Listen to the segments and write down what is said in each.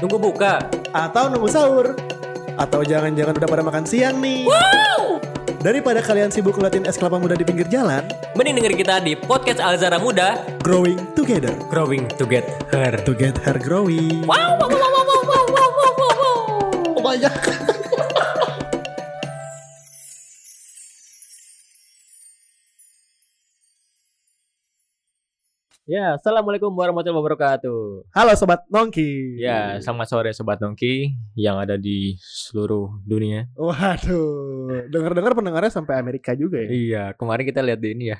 Nunggu buka. Atau nunggu sahur. Atau jangan-jangan udah pada makan siang nih. Daripada kalian sibuk ngeliatin es kelapa muda di pinggir jalan Mending dengerin kita di podcast Alzara Muda, Growing together. Growing to Get Her. To get her growing. Wow, wow, wow, wow, wow, wow, wow, wow, wow, wow. Oh banyak Ya, assalamualaikum warahmatullahi wabarakatuh. Halo Sobat Nongki Ya, selamat sore sobat Nongki yang ada di seluruh dunia. Waduh Dengar-dengar pendengarnya sampai Amerika juga ya Iya, kemarin kita lihat di ini ya.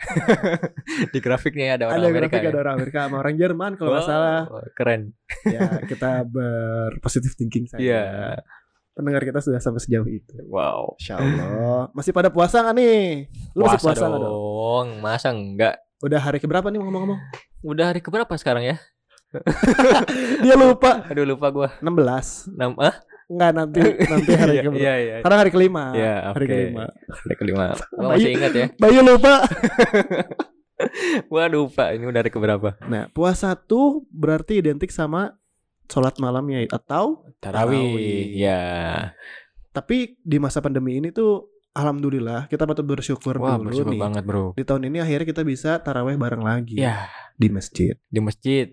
di grafiknya ada orang Ada Amerika. grafik ya. ada orang Amerika sama orang Jerman kalau nggak Oh, salah Keren. Ya kita berpositif thinking saja Iya. Pendengar kita sudah sampai sejauh itu Wow. Insya Allah Masih pada puasa nggak nih? Lu masih puasa nggak dong? dong. Masa enggak? Udah hari keberapa nih ngomong-ngomong? Udah hari keberapa sekarang ya? Dia lupa Aduh lupa gua. 16 Enam ah? Enggak nanti nanti hari Iya, keberapa Iya, iya. Karena hari kelima Iya, Hari oke. kelima Hari kelima. Gua masih ingat ya. Bayu lupa Gua lupa ini udah hari keberapa? Nah puasa tuh berarti identik sama Sholat malamnya Atau Tarawih. Tarawih. Ya. Tapi di masa pandemi ini tuh Alhamdulillah kita patut bersyukur Wah, dulu bersyukur nih banget, Bro. Di tahun ini akhirnya kita bisa taraweh bareng lagi Ya, Di masjid di masjid.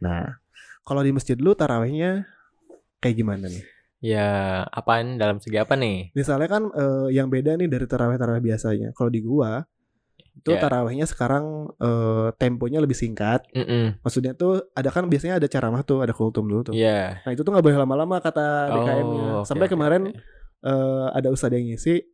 Nah kalau di masjid lu tarawehnya kayak gimana nih? Ya, apaan dalam segi apa nih? Misalnya kan eh, yang beda nih dari taraweh-taraweh biasanya. Kalau di gua itu Ya. tarawehnya sekarang eh, temponya lebih singkat. Mm-mm. Maksudnya tuh ada kan biasanya ada ceramah tuh, ada kultum dulu tuh. Iya. Nah itu tuh nggak boleh lama-lama kata DKM-nya. oke, Sampai oke, kemarin oke. eh, ada ustadz yang ngisi,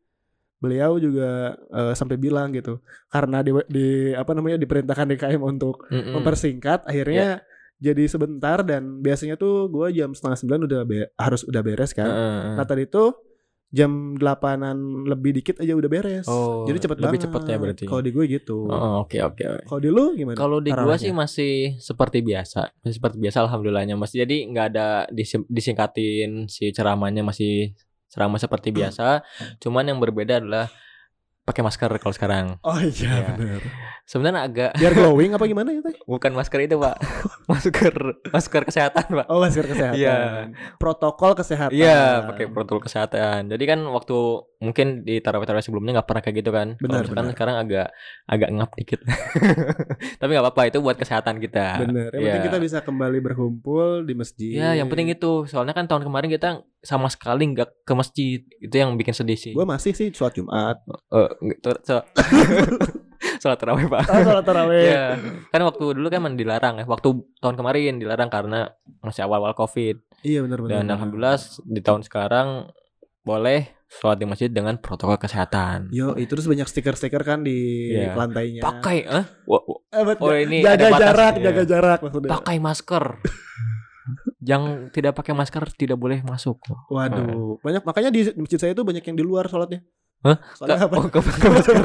beliau juga eh, sampai bilang gitu, karena di, di apa namanya diperintahkan DKM untuk Mm-mm. mempersingkat, akhirnya jadi sebentar dan biasanya tuh gua jam setengah sembilan udah be- harus udah beres kan. Heeh. Nah tadi tuh jam delapanan lebih dikit aja udah beres. Oh, Jadi cepet lebih banget. cepet ya berarti. Kalau di gue gitu. Oh, oke oke. Kalau di lu gimana? Kalau di gua tarawehnya? sih masih seperti biasa, masih seperti biasa alhamdulillahnya. Masih jadi nggak ada disingkatin si ceramahnya masih ceramah seperti Hmm. biasa. Cuman yang berbeda adalah pakai masker kalau sekarang. Oh iya Iya. benar. Sebenarnya agak Biar glowing apa gimana ya teh? bukan masker itu, Pak. masker masker kesehatan, Pak. Oh masker kesehatan. Iya. Protokol kesehatan. Iya, pakai protokol kesehatan. Jadi kan waktu mungkin di tarawih-tarawih sebelumnya nggak pernah kayak gitu kan. Benar, benar. sekarang agak agak ngap dikit. Tapi nggak apa-apa itu buat kesehatan kita. Bener. Yang Iya. penting kita bisa kembali berkumpul di masjid. Ya, yang penting itu. Soalnya kan tahun kemarin kita sama sekali nggak ke masjid. Itu yang bikin sedih sih. Gue masih sih sholat Jumat. So- Sholat tarawih, Pak. Oh, sholat tarawih. Ya, kan waktu dulu kan dilarang ya. Waktu tahun kemarin dilarang karena masih awal-awal Covid. Iya benar benar. Dan alhamdulillah di tahun sekarang boleh sholat di masjid dengan protokol kesehatan. Yo, itu terus banyak stiker-stiker kan di Iya. lantainya. Pakai, eh? Eh, Oh, ini jaga ada batas, jarak, iya. jaga jarak maksudnya. pakai masker. Yang tidak pakai masker tidak boleh masuk. Waduh, banyak makanya di masjid saya tuh banyak yang di luar sholatnya. Hah? Soalnya apa? Oh. Nggak pakai masker.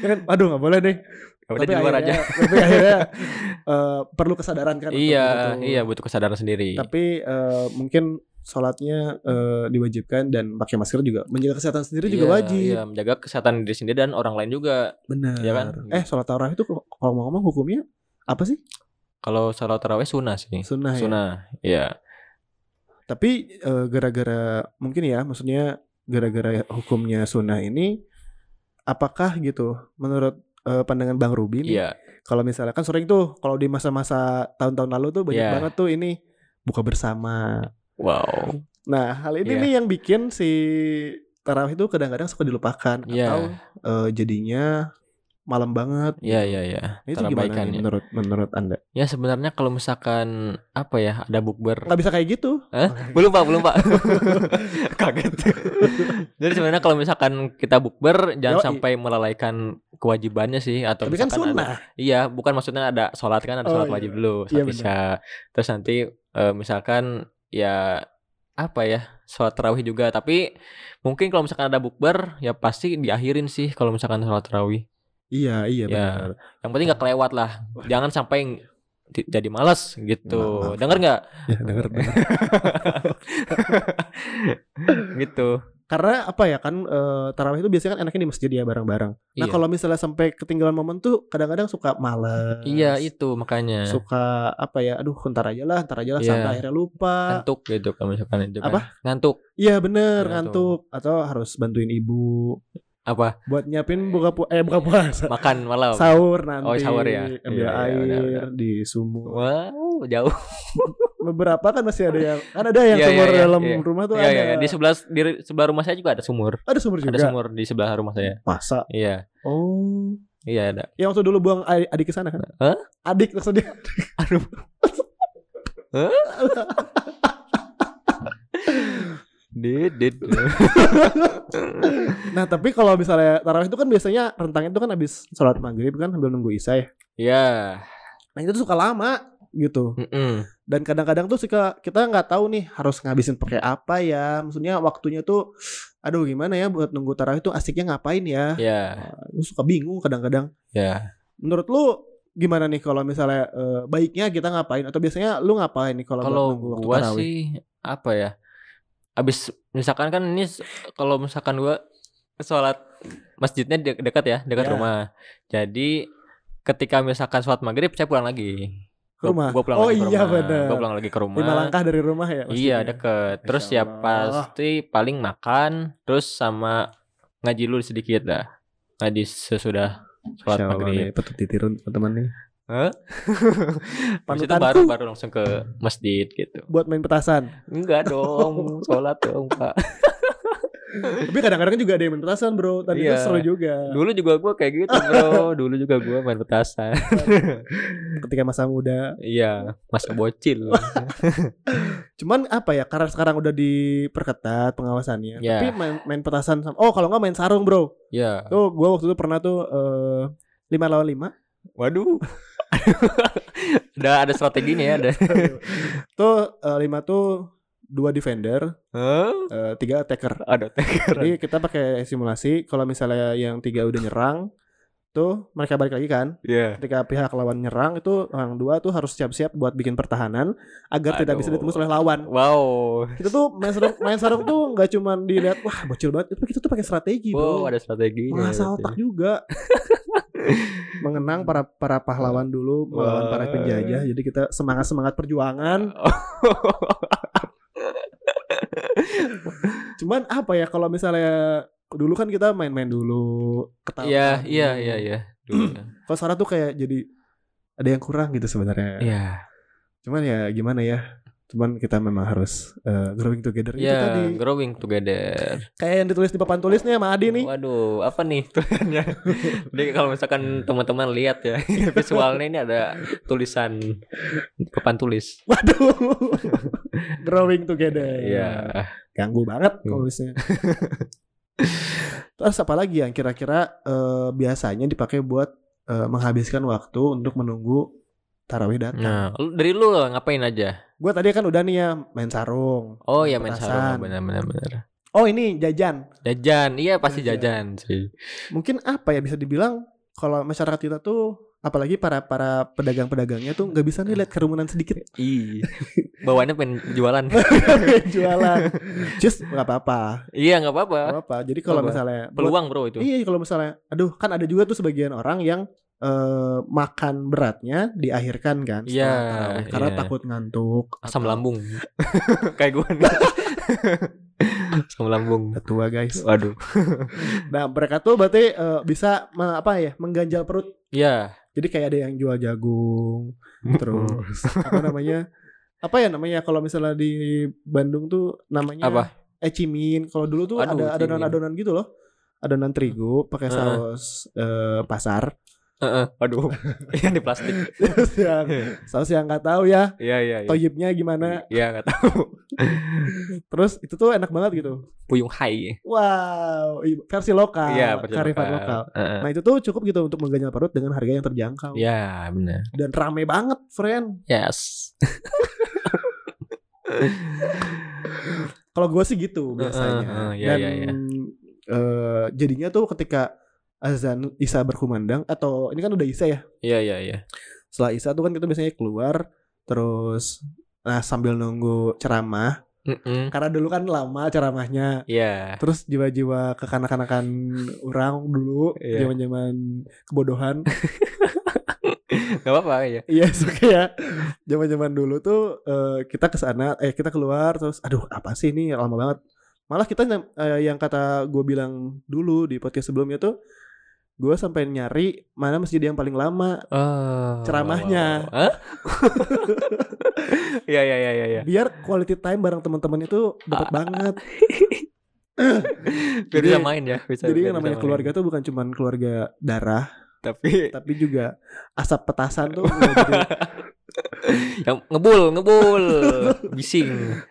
Ya kan, aduh nggak boleh deh. Ya udah di luar aja. tapi akhirnya eh, perlu kesadaran kan. Iya, iya butuh kesadaran sendiri. Tapi eh, mungkin sholatnya eh, diwajibkan dan pakai masker juga menjaga kesehatan sendiri juga Iya, wajib. Iya, menjaga kesehatan diri sendiri dan orang lain juga. Benar. Iya kan? Eh sholat tarawih itu kalau mau ngomong hukumnya apa sih? Kalau sholat tarawih sunnah sih. Sunnah ya. Sunnah, iya. Tapi eh, gara-gara mungkin ya, maksudnya gara-gara hukumnya sunnah ini, apakah gitu menurut eh, pandangan Bang Ruby nih, Iya. kalau misalnya kan sering tuh kalau di masa-masa tahun-tahun lalu tuh banyak Iya. banget tuh ini buka bersama. Wow. Nah hal ini Iya. nih yang bikin si tarawih itu kadang-kadang suka dilupakan Iya. atau eh, jadinya malam banget. Iya, iya, iya. Nah, itu gimana nih ya. menurut menurut anda? Ya sebenarnya kalau misalkan apa ya ada bukber Nggak bisa kayak gitu. Hah? Belum pak, belum pak Kaget Jadi sebenarnya kalau misalkan kita bukber Jangan Yoi. sampai melalaikan kewajibannya sih Atau Tapi kan misalkan ada- sunnah. Iya bukan maksudnya ada sholat kan Ada Oh, sholat iya. wajib dulu Iya, isya Terus nanti eh, misalkan Ya apa ya sholat tarawih juga tapi mungkin kalau misalkan ada bukber ya pasti diakhirin sih kalau misalkan sholat tarawih Iya iya Ya. benar. yang penting nggak kelewat lah jangan sampai di- jadi males gitu Maaf, denger nggak Ya denger. gitu Karena apa ya kan eh, tarawih itu biasanya kan enaknya di masjid ya bareng-bareng. Nah Iya. kalau misalnya sampai ketinggalan momen tuh kadang-kadang suka males. Iya itu makanya Suka apa ya? Aduh, ntar aja lah, ntar aja lah Iya. sampai akhirnya lupa. ngantuk gitu kalau misalkan itu kan. Apa? Ngantuk Iya bener Iya, ngantuk atau harus bantuin ibu apa? buat nyiapin buka pu eh buka puasa. Makan malam. Sahur nanti. Oh, sahur ya? Ambil Iya, iya, air benar, di sumur. Wow, jauh. Beberapa kan masih ada yang kan ada yang Iya, iya, sumur iya, dalam iya. rumah tuh Iya, ada. iya, iya. di sebelah di sebelah rumah saya juga ada sumur. Ada sumur juga. Ada sumur di sebelah rumah saya. Masa? Iya. Oh. Iya ada. Yang waktu dulu buang adik, adik ke sana kan? Hah? Adik maksudnya. Aduh. Hah? Didit. Nah, tapi kalau misalnya tarawih itu kan biasanya rentangnya itu kan habis sholat maghrib kan sambil nunggu isya ya. Iya. Nah, itu tuh suka lama gitu. Mm-mm. Dan kadang-kadang tuh suka kita nggak tahu nih harus ngabisin pakai apa ya. Maksudnya waktunya tuh aduh gimana ya buat nunggu tarawih itu asiknya ngapain ya? Iya. Lu suka bingung kadang-kadang. Iya. Menurut lu gimana nih kalau misalnya eh, baiknya kita ngapain atau biasanya lu ngapain nih kalau nunggu waktu gua tarawih? sih apa ya? Abis misalkan kan ini kalau misalkan gua sholat masjidnya de- dekat ya, dekat Ya. rumah. Jadi ketika misalkan sholat maghrib saya pulang lagi. Ke rumah? Gua pulang Oh lagi ke iya, bener. Gua pulang lagi ke rumah. Lima langkah dari rumah ya? Iya masjidnya? deket. Terus ya pasti paling makan, terus sama ngaji dulu sedikit dah. Ngaji sesudah sholat maghrib. nih, patut ditiru teman-teman nih. Hah? Habis itu baru baru langsung ke masjid gitu. Buat main petasan. Enggak dong, sholat dong pak. Tapi kadang-kadang juga ada yang main petasan bro. Tadi Iya. itu seru juga. Dulu juga gua kayak gitu bro. Dulu juga gua main petasan. Ketika masa muda. iya, masa bocil. Cuman apa ya? Karena sekarang udah diperketat pengawasannya. Iya. Tapi main, main petasan sama. Oh kalau nggak main sarung bro. Iya. Tuh gue waktu itu pernah tuh eh, lima lawan lima. Waduh. Udah ada strateginya ya, ada. Tuh eh, lima tuh dua defender, Hah? eh, tiga attacker. Ada teker. Jadi kita pakai simulasi. Kalau misalnya yang tiga udah nyerang, tuh mereka balik lagi kan. Iya. Ketika pihak lawan nyerang itu orang dua tuh harus siap-siap buat bikin pertahanan agar tidak bisa Aduh. ditembus oleh lawan. Wow. Kita tuh main sarung, main sarung tuh nggak cuma dilihat wah bocil banget, tapi kita tuh pakai strategi Wow, bro. ada. Mengasah berarti. otak juga. Mengenang para para pahlawan dulu melawan para penjajah. Jadi kita semangat semangat perjuangan. Cuman apa ya kalau misalnya dulu kan kita main-main dulu. ketawa Iya, dulu. iya, iya, iya. Ya. Kalau sekarang tuh kayak jadi ada yang kurang gitu sebenarnya. Iya. Cuman ya gimana ya? Cuman kita memang harus eh, growing together itu Iya, tadi. growing together. Kayak yang ditulis di papan tulisnya sama Adi nih. Waduh, apa nih tulisannya? Jadi kalau misalkan teman-teman lihat ya visualnya ini ada tulisan papan tulis. Waduh. growing together. Iya. Ganggu banget Hmm. tulisnya. Terus apa lagi yang kira-kira eh, biasanya dipakai buat eh, menghabiskan waktu untuk menunggu tarawih datang? Nah, dari lu ngapain aja? Gue tadi kan udah nih ya main sarung. Oh ya main sarung benar-benar benar. Oh ini jajan. Jajan, iya pasti Jajan. jajan sih. Mungkin apa ya bisa dibilang kalau masyarakat kita tuh apalagi para para pedagang-pedagangnya tuh nggak bisa nih lihat kerumunan sedikit Ih, bawaannya pengen jualan. jualan. Just nggak apa-apa. iya nggak apa-apa. Nggak apa-apa. Jadi kalau misalnya buat- Peluang bro itu. Iya kalau misalnya aduh kan ada juga tuh sebagian orang yang eh, makan beratnya diakhirkan kan setelah Iya, tarawih, karena iya. takut ngantuk Asam atau- lambung. Kayak gue nih. Asam lambung. Tua guys. Waduh. Nah mereka tuh berarti eh, bisa apa ya mengganjal perut. Iya. Jadi kayak ada yang jual jagung, terus apa namanya? Apa ya namanya kalau misalnya di Bandung tuh namanya Apa? Ecimin. Kalau dulu tuh Aduh, ada adonan-adonan gitu loh. Adonan terigu pakai saus eh, pasar. Heeh. Aduh. Yang di plastik. Terus yang saus yang nggak tahu ya Iya iya iya. toyibnya gimana. Iya nggak tahu. Terus itu tuh enak banget gitu. Puyung hai. Wow, versi lokal, Iya versi kearifan lokal. Heeh. Nah itu tuh cukup gitu untuk mengganjal perut dengan harga yang terjangkau Ya benar. dan rame banget, friend. Yes. Kalau gue sih gitu biasanya. heeh, iya, dan iya, iya. eh, jadinya tuh ketika azan Isa berkumandang atau ini kan udah Isa ya. Iya iya iya. Setelah Isa tuh kan kita biasanya keluar terus nah sambil nunggu ceramah Mm-mm. Karena dulu kan lama ceramahnya. Iya. Terus jiwa-jiwa kekanak-kanakan orang dulu, Iya. zaman-zaman kebodohan. Gak apa-apa ya. Iya, suka ya. Zaman-zaman dulu tuh eh, kita ke sana, eh kita keluar terus aduh apa sih ini lama banget. Malah kita eh, yang kata gue bilang dulu di podcast sebelumnya tuh gue sampai nyari mana masjid yang paling lama Oh. Ceramahnya. Hah? Iya iya iya iya. iya. biar quality time bareng teman-teman itu dapat Ah. banget. Biar Jadi- bisa main ya. Bisa, Jadi yang namanya keluarga tuh bukan cuman keluarga darah. Tapi tapi juga asap petasan tuh jadi, yang ngebul ngebul bising.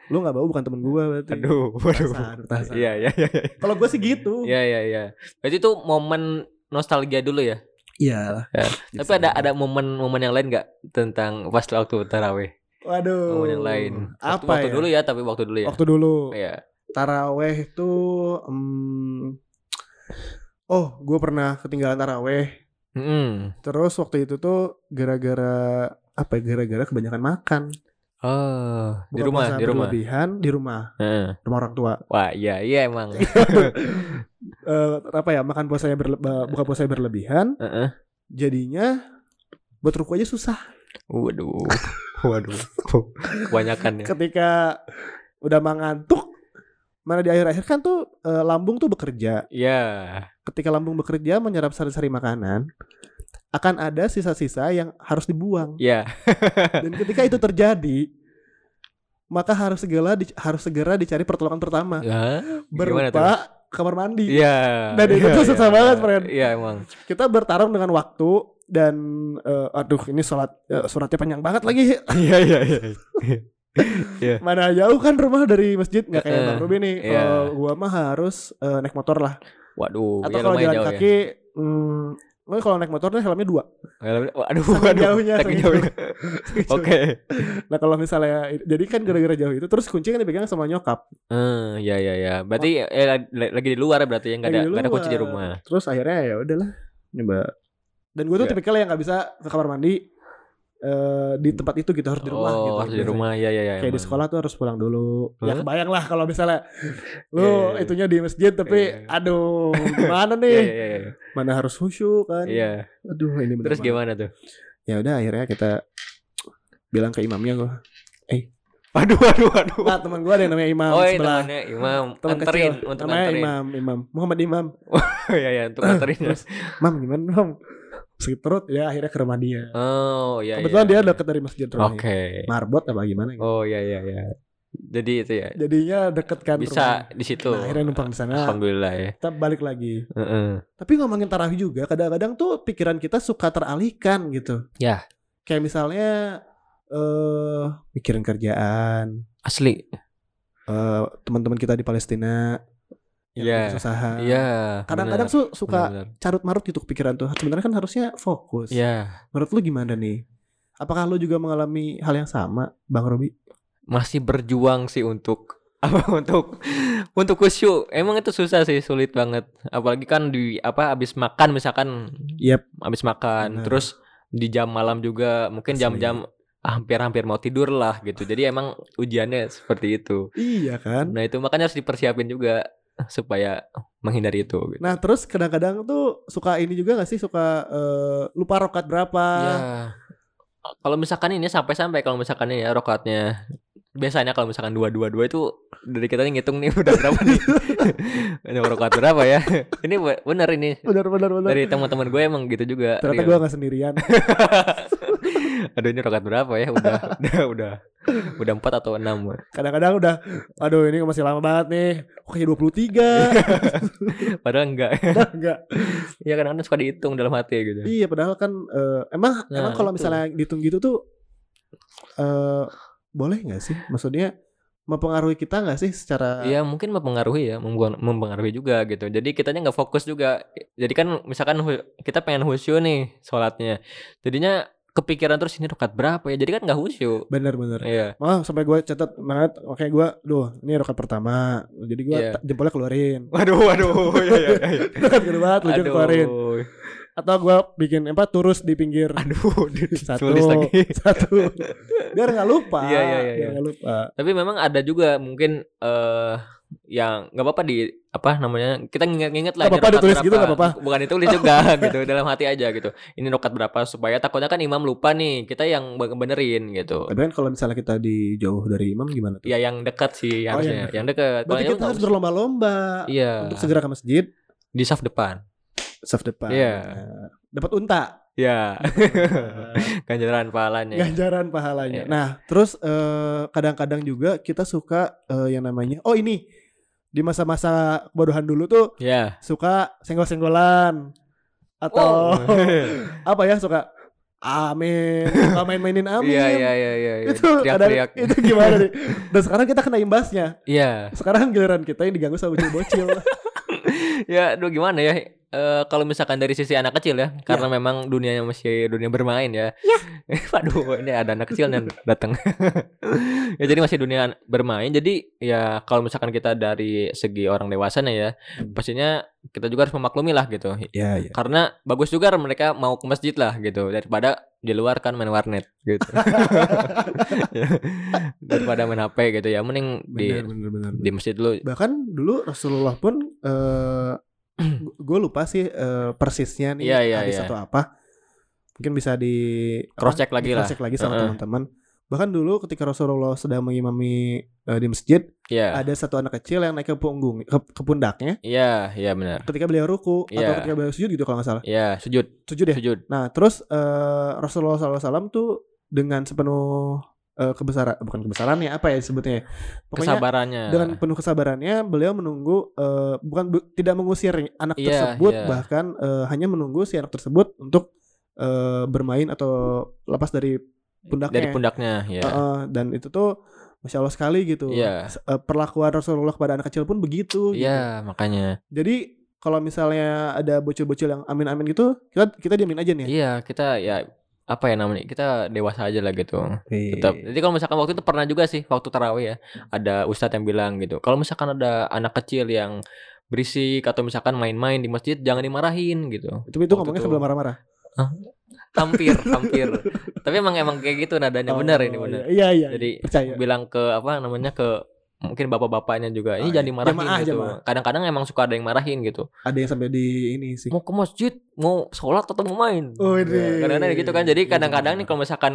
lu nggak bau bukan temen gue berarti. Aduh, waduh. Petasan, petasan. Iya iya iya. Kalau gue sih gitu. Iya iya iya. Berarti itu momen nostalgia dulu ya. Iya. Ya. Tapi ada ada momen-momen yang lain nggak tentang pas waktu taraweh? Waduh. Momen yang lain. Waktu, Apa waktu ya? dulu ya, tapi waktu dulu ya. Waktu dulu. Iya. Taraweh itu em, Oh, gue pernah ketinggalan taraweh. Mm-mm. Terus waktu itu tuh gara-gara apa ya? Gara-gara kebanyakan makan. Oh, di rumah, puasa di rumah. berlebihan di rumah, Heeh. rumah orang tua. Wah, iya iya emang. Eh, apa ya? Makan puasanya berle- eh, buka puasanya berlebihan. Heeh. Jadinya buat ruku aja susah. Waduh. Waduh. Kebanyakan ya. Ketika udah mengantuk, mana di akhir-akhir kan tuh eh, lambung tuh bekerja. Iya. ketika lambung bekerja menyerap sari-sari makanan akan ada sisa-sisa yang harus dibuang Iya. dan ketika itu terjadi maka harus segera di- harus segera dicari pertolongan pertama Ya. Berupa kamar mandi Iya. Dan itu tuh iya, susah iya. banget, friend. Iya, emang. kita bertarung dengan waktu dan eh, aduh ini sholat eh, suratnya panjang banget lagi Iya, iya, iya. mana jauh kan rumah dari masjid nggak kayak Eh, bang Ruby nih iya. kalau gua mah harus eh, naik motor lah Waduh, atau ya kalau jalan jauh kaki hmm, oh, kalau naik motor nih helmnya dua. Waduh, Saking waduh. jauhnya, Saking jauhnya. Oke. Nah kalau misalnya jadi kan gara-gara jauh itu terus kunci kan dipegang sama nyokap. Eh, ya ya ya. Berarti eh, lagi- di luar berarti ya enggak ada enggak ada kunci di rumah. Terus akhirnya ya udahlah nyoba. Dan gue tuh Ya. tipikal yang nggak bisa ke kamar mandi eh di tempat itu gitu harus di rumah oh, gitu. harus di rumah. Ya ya ya. Kayak di emang. sekolah tuh harus pulang dulu. Ya Hah? kebayang lah kalau misalnya lu Iya, iya, iya. itunya di masjid tapi Iya. aduh gimana nih? iya iya. iya. Mana harus khusyuk kan? Iya. Aduh ini bener Terus gimana tuh? Ya udah akhirnya kita bilang ke imamnya gue. Waduh waduh waduh. Nah teman gue ada yang namanya imam Oh, iya, sebelah. temannya Imam Teman anterin kecil. untuk namanya anterin. imam, imam Muhammad Imam. Oh iya iya, untuk anterin. Terus, Mam gimana mam? Sakit perut ya akhirnya ke rumah dia. Oh iya Kebetulan iya. dia deket dari masjid rumahnya. Oke. Marbot apa gimana gitu. Oh iya iya iya. Jadi itu ya. Jadinya deket kan Bisa di situ. Nah, akhirnya numpang di sana. Alhamdulillah ya. Kita balik lagi. Heeh. Tapi ngomongin tarawih juga kadang-kadang tuh pikiran kita suka teralihkan gitu. Ya. Kayak misalnya eh mikirin kerjaan, Asli. eh teman-teman kita di Palestina yang Iya. kesusahan. Iya. Kadang-kadang benar, tuh suka carut marut gitu pikiran tuh. Sebenarnya kan harusnya fokus. Iya. Menurut lu gimana nih? Apakah lu juga mengalami hal yang sama, Bang Robi? Masih berjuang sih untuk apa untuk untuk khusyuk. Emang itu susah sih, sulit banget. Apalagi kan di apa habis makan misalkan Yep. habis makan, Benar. terus di jam malam juga mungkin jam-jam hampir-hampir mau tidur lah gitu. Jadi emang ujiannya seperti itu. Iya kan? Nah, itu makanya harus dipersiapin juga supaya menghindari itu gitu. Nah terus kadang-kadang tuh suka ini juga gak sih suka eh, lupa rokat berapa? Ya. Kalau misalkan ini sampai-sampai kalau misalkan ini ya rokatnya biasanya kalau misalkan dua dua dua itu dari kita nih ngitung nih udah berapa nih ini rokat berapa ya ini be- bener ini Benar benar benar. dari teman-teman gue emang gitu juga Ternyata gue gak sendirian. Aduh ini rokat berapa ya udah udah udah udah empat atau enam Kadang-kadang udah, aduh ini masih lama banget nih. Oke 23 padahal enggak Enggak. ya kadang-kadang suka dihitung dalam hati gitu Iya padahal kan eh, emang Nah, emang kalau misalnya dihitung gitu tuh eh boleh nggak sih? Maksudnya mempengaruhi kita nggak sih secara Iya mungkin mempengaruhi ya, mempengaruhi juga gitu. Jadi kitanya nggak fokus juga. Jadi kan misalkan kita pengen khusyuk nih sholatnya, jadinya kepikiran terus ini rokat berapa ya? Jadi kan nggak khusyuk. bener-bener. Iya. Oh sampai gue catat banget, oke gue, duh ini rokat pertama, jadi gue Iya. jempolnya keluarin. Waduh, waduh, ya, ya, ya. rokat kedua, telunjuk keluarin. atau gua bikin apa turus di pinggir Aduh, satu lagi. satu biar nggak lupa Iya, iya, iya, biar iya. nggak lupa Tapi memang ada juga mungkin eh yang nggak apa-apa di apa namanya kita nginget-nginget lah ini apa-apa ditulis gitu, berapa. nggak apa-apa. bukan ditulis juga gitu dalam hati aja gitu. Ini rokat berapa supaya takutnya kan imam lupa nih kita yang be- benerin gitu. Tapi kan kalau misalnya kita di jauh dari imam gimana tuh? Ya yang dekat sih Oh, harusnya. yang yang dekat. Berarti kita harus berlomba-lomba iya. untuk segera ke masjid. Di saf depan. Saf depan. Iya. Nah, dapat unta. Ya ganjaran pahalanya. Ganjaran pahalanya. Iya. Nah, terus eh, kadang-kadang juga kita suka eh, yang namanya oh ini di masa-masa kebodohan dulu tuh ya suka senggol-senggolan atau Oh. apa ya suka amin, suka main-mainin amin. iya iya iya iya iya. Itu kadang teriak-teriak itu gimana nih? Dan sekarang kita kena imbasnya. iya Sekarang giliran kita yang diganggu sama bocil-bocil. ya aduh gimana ya? Eh, kalau misalkan dari sisi anak kecil ya karena memang dunianya masih dunia bermain ya. Waduh ini ada anak kecil yang datang. Ya jadi masih dunia bermain. Jadi ya kalau misalkan kita dari segi orang dewasa nih ya Hmm. pastinya kita juga harus memaklumi lah gitu. Iya, iya. karena bagus juga mereka mau ke masjid lah gitu daripada di luar kan main warnet gitu. Daripada main HP gitu ya mending di Benar, benar, benar. di masjid dulu. Bahkan dulu Rasulullah pun eh gue lupa sih eh, persisnya nih Iya, iya, hadis iya. atau apa. Mungkin bisa di Cross check lagi lah cross check lagi sama Heeh. teman-teman. Bahkan dulu ketika Rasulullah sedang mengimami eh, di masjid, Iya ada satu anak kecil yang naik ke punggung ke, ke pundaknya Iya, iya benar. ketika beliau ruku atau Iya. ketika beliau sujud gitu kalau nggak salah. Iya, sujud, Sujud ya. sujud. Nah, terus eh, Rasulullah SAW tuh dengan sepenuh eh, kebesaran bukan kebesaran ya apa ya disebutnya? ya? Pokoknya Kesabarannya. dengan penuh kesabarannya beliau menunggu eh, bukan bu- tidak mengusir anak Iya, tersebut iya. bahkan eh, hanya menunggu si anak tersebut untuk eh, bermain atau lepas dari pundaknya dari pundaknya, ya. Heeh, dan itu tuh masya Allah sekali gitu Iya. S- eh, perlakuan Rasulullah kepada anak kecil pun begitu gitu. Iya, makanya. jadi kalau misalnya ada bocil-bocil yang amin-amin gitu kita kita diamin aja nih ya Iya, kita ya apa ya namanya? Kita dewasa aja lah gitu. Iya. Tetap. Jadi kalau misalkan waktu itu pernah juga sih waktu tarawih ya, ada ustadz yang bilang gitu. Kalau misalkan ada anak kecil yang berisik atau misalkan main-main di masjid jangan dimarahin gitu. itu itu Waktu ngomongnya itu. sebelum marah-marah Hampir, hampir. Tapi emang emang kayak gitu nadanya benar ini Oh, benar. iya iya Jadi percaya bilang ke apa namanya ke mungkin bapak-bapaknya juga ini iya. jangan dimarahin Jamaah, gitu. Kadang-kadang emang suka ada yang marahin gitu. ada yang sampai di ini sih Mau ke masjid, mau sholat atau mau main. Oh, Ya, kadang-kadang gitu kan. Jadi Iya, kadang-kadang iya. nih kalau misalkan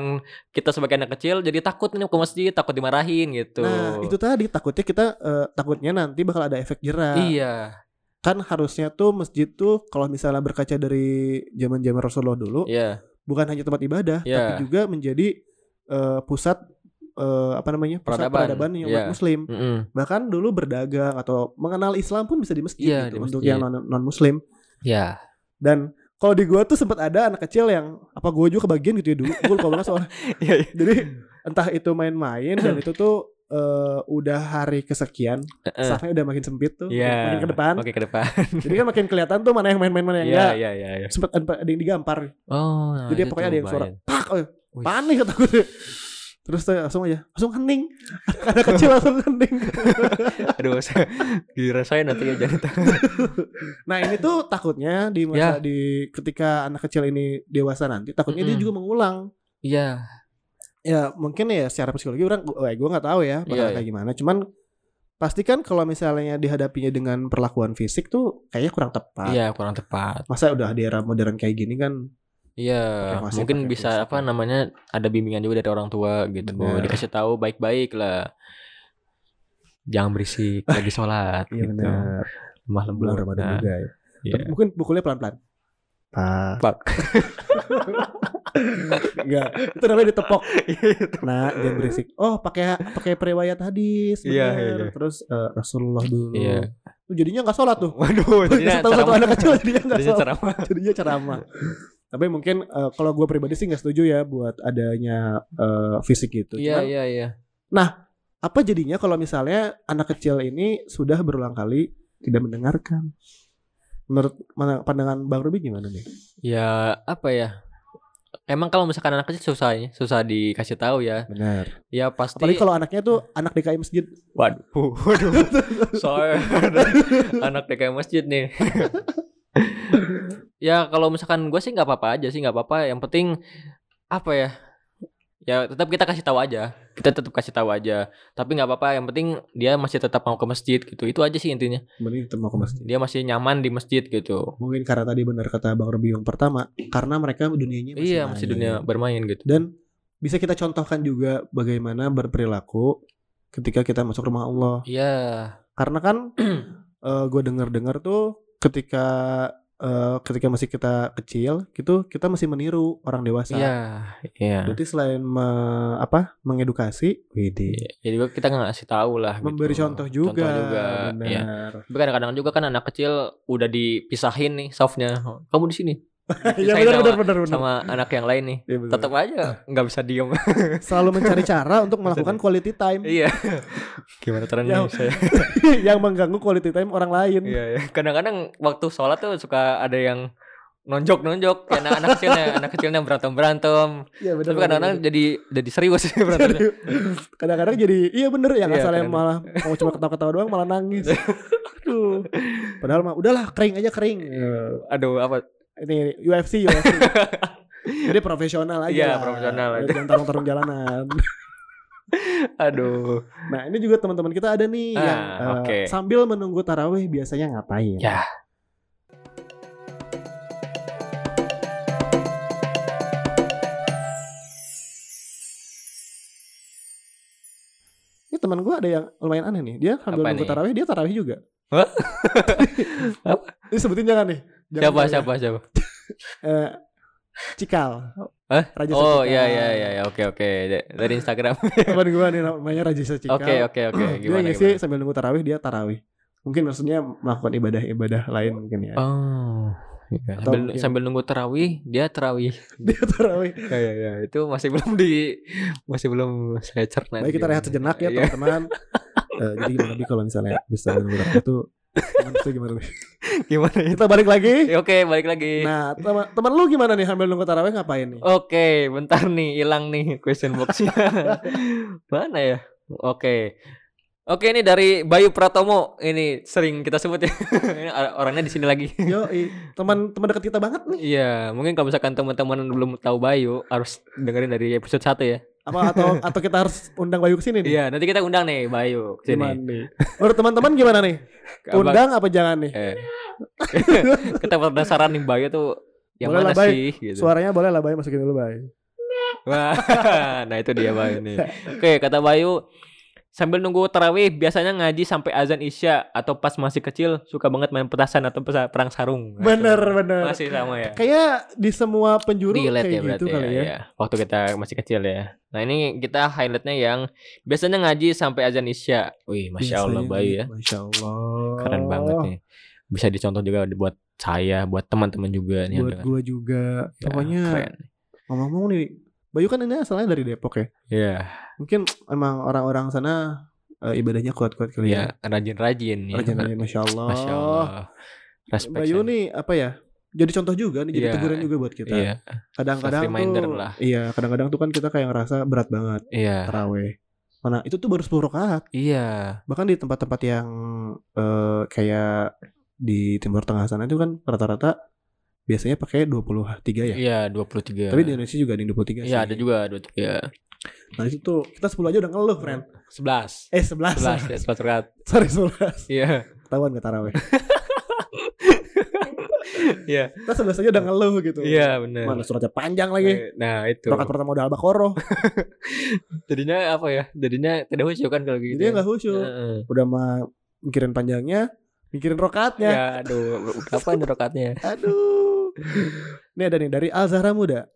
kita sebagai anak kecil jadi takut nih ke masjid, takut dimarahin gitu. Nah itu tadi takutnya kita eh, takutnya nanti bakal ada efek jerah. Iya, Kan harusnya tuh masjid tuh kalau misalnya berkaca dari zaman zaman Rasulullah dulu, iya, bukan hanya tempat ibadah, Iya. tapi juga menjadi eh, pusat eh, apa namanya pusat Peradaban. peradaban yang umat Iya. Muslim. Mm-mm. Bahkan dulu berdagang atau mengenal Islam pun bisa di masjid Iya, gitu di untuk yang non non Muslim. Iya. Dan kalau di gua tuh sempat ada anak kecil yang apa gua juga kebagian gitu ya dulu. Gua lupa banget soalnya. Iya, iya. Jadi entah itu main-main dan itu tuh eh, udah hari kesekian, Heeh. safnya udah makin sempit tuh, Iya. makin ke depan. Oke ke depan. Jadi kan makin kelihatan tuh mana yang main-main mana yang Iya, enggak. iya, iya, iya. Sempet ada yang digampar. Oh, nah, Jadi pokoknya ada yang suara pak, oh, panik kata gue. Terus tuh langsung aja, langsung hening. Anak kecil langsung hening. Aduh, saya, saya nanti ya jadi Nah ini tuh takutnya di masa Ya. di ketika anak kecil ini dewasa nanti, takutnya dia Mm-mm. juga mengulang. Iya, Ya mungkin ya secara psikologi orang, gue gue nggak tahu ya bakal Iya, kayak gimana. Cuman pastikan kalau misalnya dihadapinya dengan perlakuan fisik tuh kayaknya kurang tepat. iya kurang tepat. Masa udah di era modern kayak gini kan Iya, masih mungkin pakai bisa apa ya. namanya ada bimbingan juga dari orang tua gitu. Benar. Dikasih tahu baik-baik lah. Jangan berisik lagi sholat Iya gitu. benar. Lemah lembut. Bulan Ramadan Nah, juga ya. Tapi mungkin pukulnya pelan-pelan. Pak. Pak. Enggak, itu namanya ditepok. Nah, jangan berisik. Oh, pakai pakai periwayat hadis. Iya, benar. iya, iya. Terus eh, Rasulullah dulu. Iya. Tuh, jadinya nggak sholat tuh. Waduh, jadinya Satu-satu ceramah. anak kecil jadinya nggak Jadinya sholat. ceramah. Jadinya ceramah. Tapi mungkin eh, kalau gue pribadi sih nggak setuju ya buat adanya eh, fisik gitu. Iya, iya, iya. apa jadinya kalau misalnya anak kecil ini sudah berulang kali tidak mendengarkan? Menurut pandangan Bang Ruby gimana nih? Ya, apa ya? Emang kalau misalkan anak kecil susah ya, susah dikasih tahu ya. Benar. Ya pasti. Apalagi kalau anaknya tuh anak DKI masjid. Waduh, waduh. Soalnya anak DKI masjid nih. Ya kalau misalkan gue sih nggak apa-apa aja sih nggak apa-apa. Yang penting apa ya? Ya tetap kita kasih tahu aja. Kita tetap kasih tahu aja. Tapi nggak apa-apa. Yang penting dia masih tetap mau ke masjid gitu. Itu aja sih intinya. Mending tetap mau ke masjid. Dia masih nyaman di masjid gitu. Mungkin karena tadi benar kata Bang Robi yang pertama, karena mereka dunianya masih iya masih dunia bermain gitu. Dan bisa kita contohkan juga bagaimana berperilaku ketika kita masuk rumah Allah. Iya. Karena kan gue dengar-dengar tuh ketika eh, ketika masih kita kecil gitu kita masih meniru orang dewasa. Iya. Iya. Berarti selain me- apa mengedukasi, widih, Jadi juga kita ngasih tahu lah. memberi gitu. contoh juga. Contoh juga. Iya. Benar. Tapi kadang-kadang juga kan anak kecil udah dipisahin nih softnya. Kamu di sini Iya benar benar benar benar. sama anak yang lain nih. Iya, benar. Tetap aja nggak bisa diem. selalu mencari cara untuk melakukan quality time iya. Gimana caranya Ya. saya? yang mengganggu quality time orang lain. Iya, iya. Kadang-kadang waktu sholat tuh suka ada yang nonjok-nonjok kayak anak, anak kecilnya, anak kecilnya berantem-berantem. Iya benar. Tapi kadang-kadang jadi jadi serius berantemnya. kadang-kadang jadi iya bener yang Iya, asalnya kadang- malah mau cuma ketawa-ketawa doang malah nangis. Aduh. Padahal mah udahlah kering aja kering. Aduh, apa? Ini UFC UFC. Jadi profesional aja. Iya, profesional aja. Jangan tarung-tarung jalanan. Aduh. Nah, ini juga teman-teman kita ada nih Ah, yang eh, oke. sambil menunggu tarawih biasanya ngapain? Ya. Ini teman gue ada yang lumayan aneh nih. Dia sambil Apa nunggu nih? tarawih dia tarawih juga. Hah? Ini sebutin jangan nih. Siapa ya. siapa siapa? Eh, Cikal. Hah? Raja Oh iya iya iya iya. oke oke Da- dari Instagram. Teman gue nih namanya Raja Cikal. Oke oke oke dia gimana ngisi gimana? sambil nunggu tarawih dia tarawih. Mungkin maksudnya melakukan ibadah-ibadah lain mungkin ya. Oh. Atau Sambil, mungkin- sambil nunggu tarawih, dia tarawih. Dia tarawih. Ya ya ya, itu masih belum di masih belum saya cerna. Baik kita rehat sejenak ya Iya. teman-teman. Eh, jadi gimana Bi kalau misalnya bisa nunggu tarawih itu itu gimana Bi? Gimana ya? Kita balik lagi. Oke, balik lagi. Nah, teman teman lu gimana nih sambil nunggu tarawih ngapain nih? Oke, bentar nih, hilang nih question boxnya. Mana ya? Oke. Oke, ini dari Bayu Pratomo. Ini sering kita sebut ya. Ini orangnya di sini lagi. Yo, teman teman dekat kita banget nih. Iya, mungkin kalau misalkan teman-teman belum tahu Bayu, harus dengerin dari episode 1 ya. Apa atau atau kita harus undang Bayu ke sini nih? Iya, nanti kita undang nih Bayu ke Gimana sini. nih? Menurut teman-teman gimana nih? Undang apa jangan nih? Eh. kita penasaran nih Bayu tuh yang Boleh mana lah, sih gitu. Suaranya boleh lah Bayu masukin dulu Bayu. Wah, nah itu dia Bayu nih. Oke, kata Bayu sambil nunggu tarawih biasanya ngaji sampai azan isya atau pas masih kecil suka banget main petasan atau perang sarung. Nah, Bener itu. bener. Masih sama ya. Kayak di semua penjuru Relate kayak ya gitu kali ya, ya. ya. Waktu kita masih kecil ya. Nah ini kita highlightnya yang biasanya ngaji sampai azan isya. Wih, masya Allah Biasanya Bayu ya, gitu. Masya Allah. keren banget nih. Bisa dicontoh juga buat saya, buat teman-teman juga nih. Buat gua juga. Ya, Pokoknya keren. ngomong-ngomong nih, Bayu kan ini asalnya dari Depok ya. Iya, Mungkin emang orang-orang sana eh, ibadahnya kuat-kuat kali iya, ya. rajin-rajin ya. Rajin-rajin, Masya Allah. Masya Allah. Respect. Bayu nih apa ya? Jadi contoh juga nih, jadi Iya. teguran juga buat kita. Iya, Kadang-kadang tuh, lah. iya, kadang-kadang tuh kan kita kayak ngerasa berat banget iya, taraweh. Mana itu tuh baru 10 rakaat. iya. Bahkan di tempat-tempat yang eh, kayak di Timur Tengah sana itu kan rata-rata biasanya pakai 23 ya. Iya, 23. Tapi di Indonesia juga ada yang 23 sih. Iya, ada juga 23. Nah itu tuh kita 10 aja udah ngeluh, friend. 11. Eh 11. 11 ya, 11 rakaat. Sorry 11. Iya. Ketahuan gak taraweh. Iya. Kita 11 aja udah ngeluh gitu. Iya, benar. Mana suratnya panjang lagi. Nah, itu. Rakaat pertama udah Al-Baqarah. Jadinya apa ya? Jadinya tidak khusyuk kan kalau gitu. Jadi ya. nggak khusyuk. Heeh. Udah mah mikirin panjangnya, mikirin rokaatnya. Ya, aduh, apa ini rakaatnya? Aduh. Ini ada nih dari Al Zahra Muda.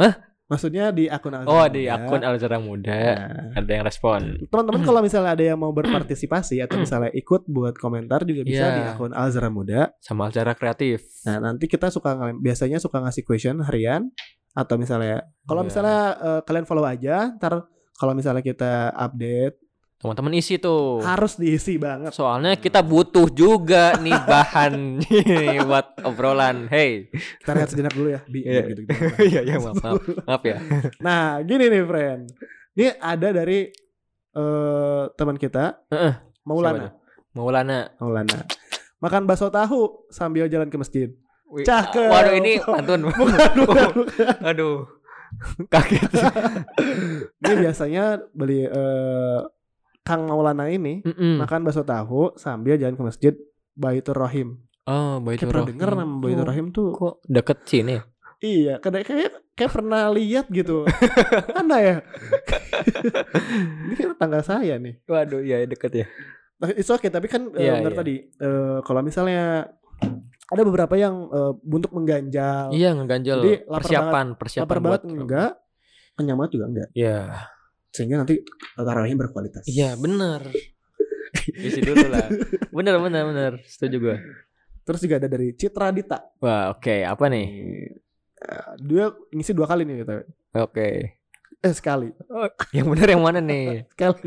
Hah? Maksudnya di akun Al Oh, di akun Alzara Muda Nah, ada yang respon. teman-teman kalau misalnya ada yang mau berpartisipasi atau misalnya ikut buat komentar juga bisa Iya. di akun Al Muda. Sama Alzara kreatif. Nah, nanti kita suka biasanya suka ngasih question harian atau misalnya kalau Iya. misalnya eh, kalian follow aja, ntar kalau misalnya kita update Teman-teman isi tuh. harus diisi banget. Soalnya kita butuh juga nih bahan buat obrolan. Hey. Kita lihat sejenak dulu ya. Bi, Iya. gitu, Iya, iya, maaf, maaf. Maaf ya. Nah, gini nih, friend. Ini ada dari eh teman kita, Heeh. Siapa Maulana. Maulana. Maulana. Makan bakso tahu sambil jalan ke masjid. Cakep. Waduh ini pantun. Bukan, bukan, bukan. Aduh. Kaget. Ini biasanya beli eh, Kang Maulana ini Mm-mm. makan bakso tahu sambil jalan ke masjid Baitur Rahim. Oh, Baitur pernah Rahim. denger nama Baitur Rahim tuh. Kok deket sini? Iya, kayak kayak kayak pernah lihat gitu. Mana ya? Ini kan tangga saya nih. Waduh, iya deket ya. It's okay, tapi kan eh, Iya, benar iya. tadi eh, kalau misalnya ada beberapa yang eh, untuk mengganjal, Iya, ngeganjel. Jadi, lapar persiapan, persiapan lapar buat banget enggak, kenyang banget juga enggak. Iya. Sehingga nanti tarawihnya berkualitas. Iya, bener. Isi dulu lah. Bener, bener, bener. Setuju gue. Terus juga ada dari Citra Dita. Wah, oke. Apa nih? Eh, Dia ngisi dua kali nih gitu. Oke. Eh sekali. Yang bener yang mana nih? Sekali.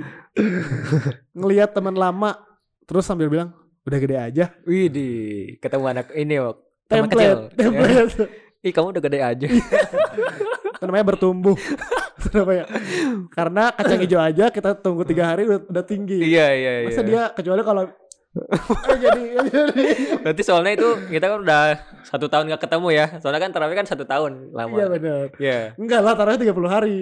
Ngelihat teman lama terus sambil bilang, "Udah gede aja." Wih, di ketemu anak ini, Wak. Teman kecil. Template, template. Ih, kamu udah gede aja. Namanya bertumbuh. Itu namanya. Karena kacang hijau aja kita tunggu tiga hari udah, udah tinggi. iya, iya, iya. Masa dia kecuali kalau Eh, jadi jadi Berarti soalnya itu kita kan udah satu tahun gak ketemu ya. Soalnya kan terawih kan satu tahun lama. Iya benar. Iya. Enggak lah taruhnya 30 hari.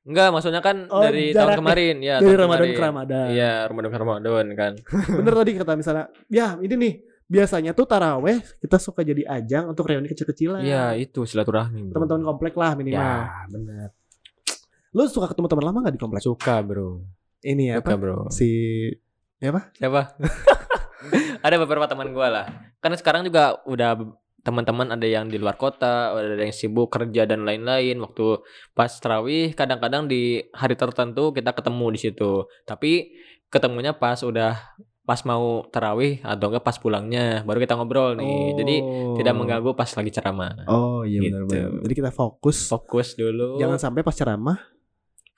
Enggak, maksudnya kan Oh, dari tahun jaraknya. kemarin. Ya, Dari tahun Ramadan kemarin. ke Ramadan. Iya, Ramadan ke Ramadan kan. Bener tadi kata misalnya, ya ini nih biasanya tuh taraweh kita suka jadi ajang untuk reuni kecil-kecilan. Iya, itu silaturahmi. Teman-teman komplek lah minimal. Ya, benar. Lu suka ketemu teman lama gak di komplek? Suka, Bro. Ini ya Suka, apa? Bro. Si apa? Siapa? ada beberapa teman gua lah. Karena sekarang juga udah teman-teman ada yang di luar kota, ada yang sibuk kerja dan lain-lain. Waktu pas terawih, kadang-kadang di hari tertentu kita ketemu di situ. Tapi ketemunya pas udah pas mau terawih atau enggak pas pulangnya, baru kita ngobrol nih. Jadi tidak mengganggu pas lagi ceramah. Oh iya Gitu. benar-benar. Jadi kita fokus. Fokus dulu. Jangan sampai pas ceramah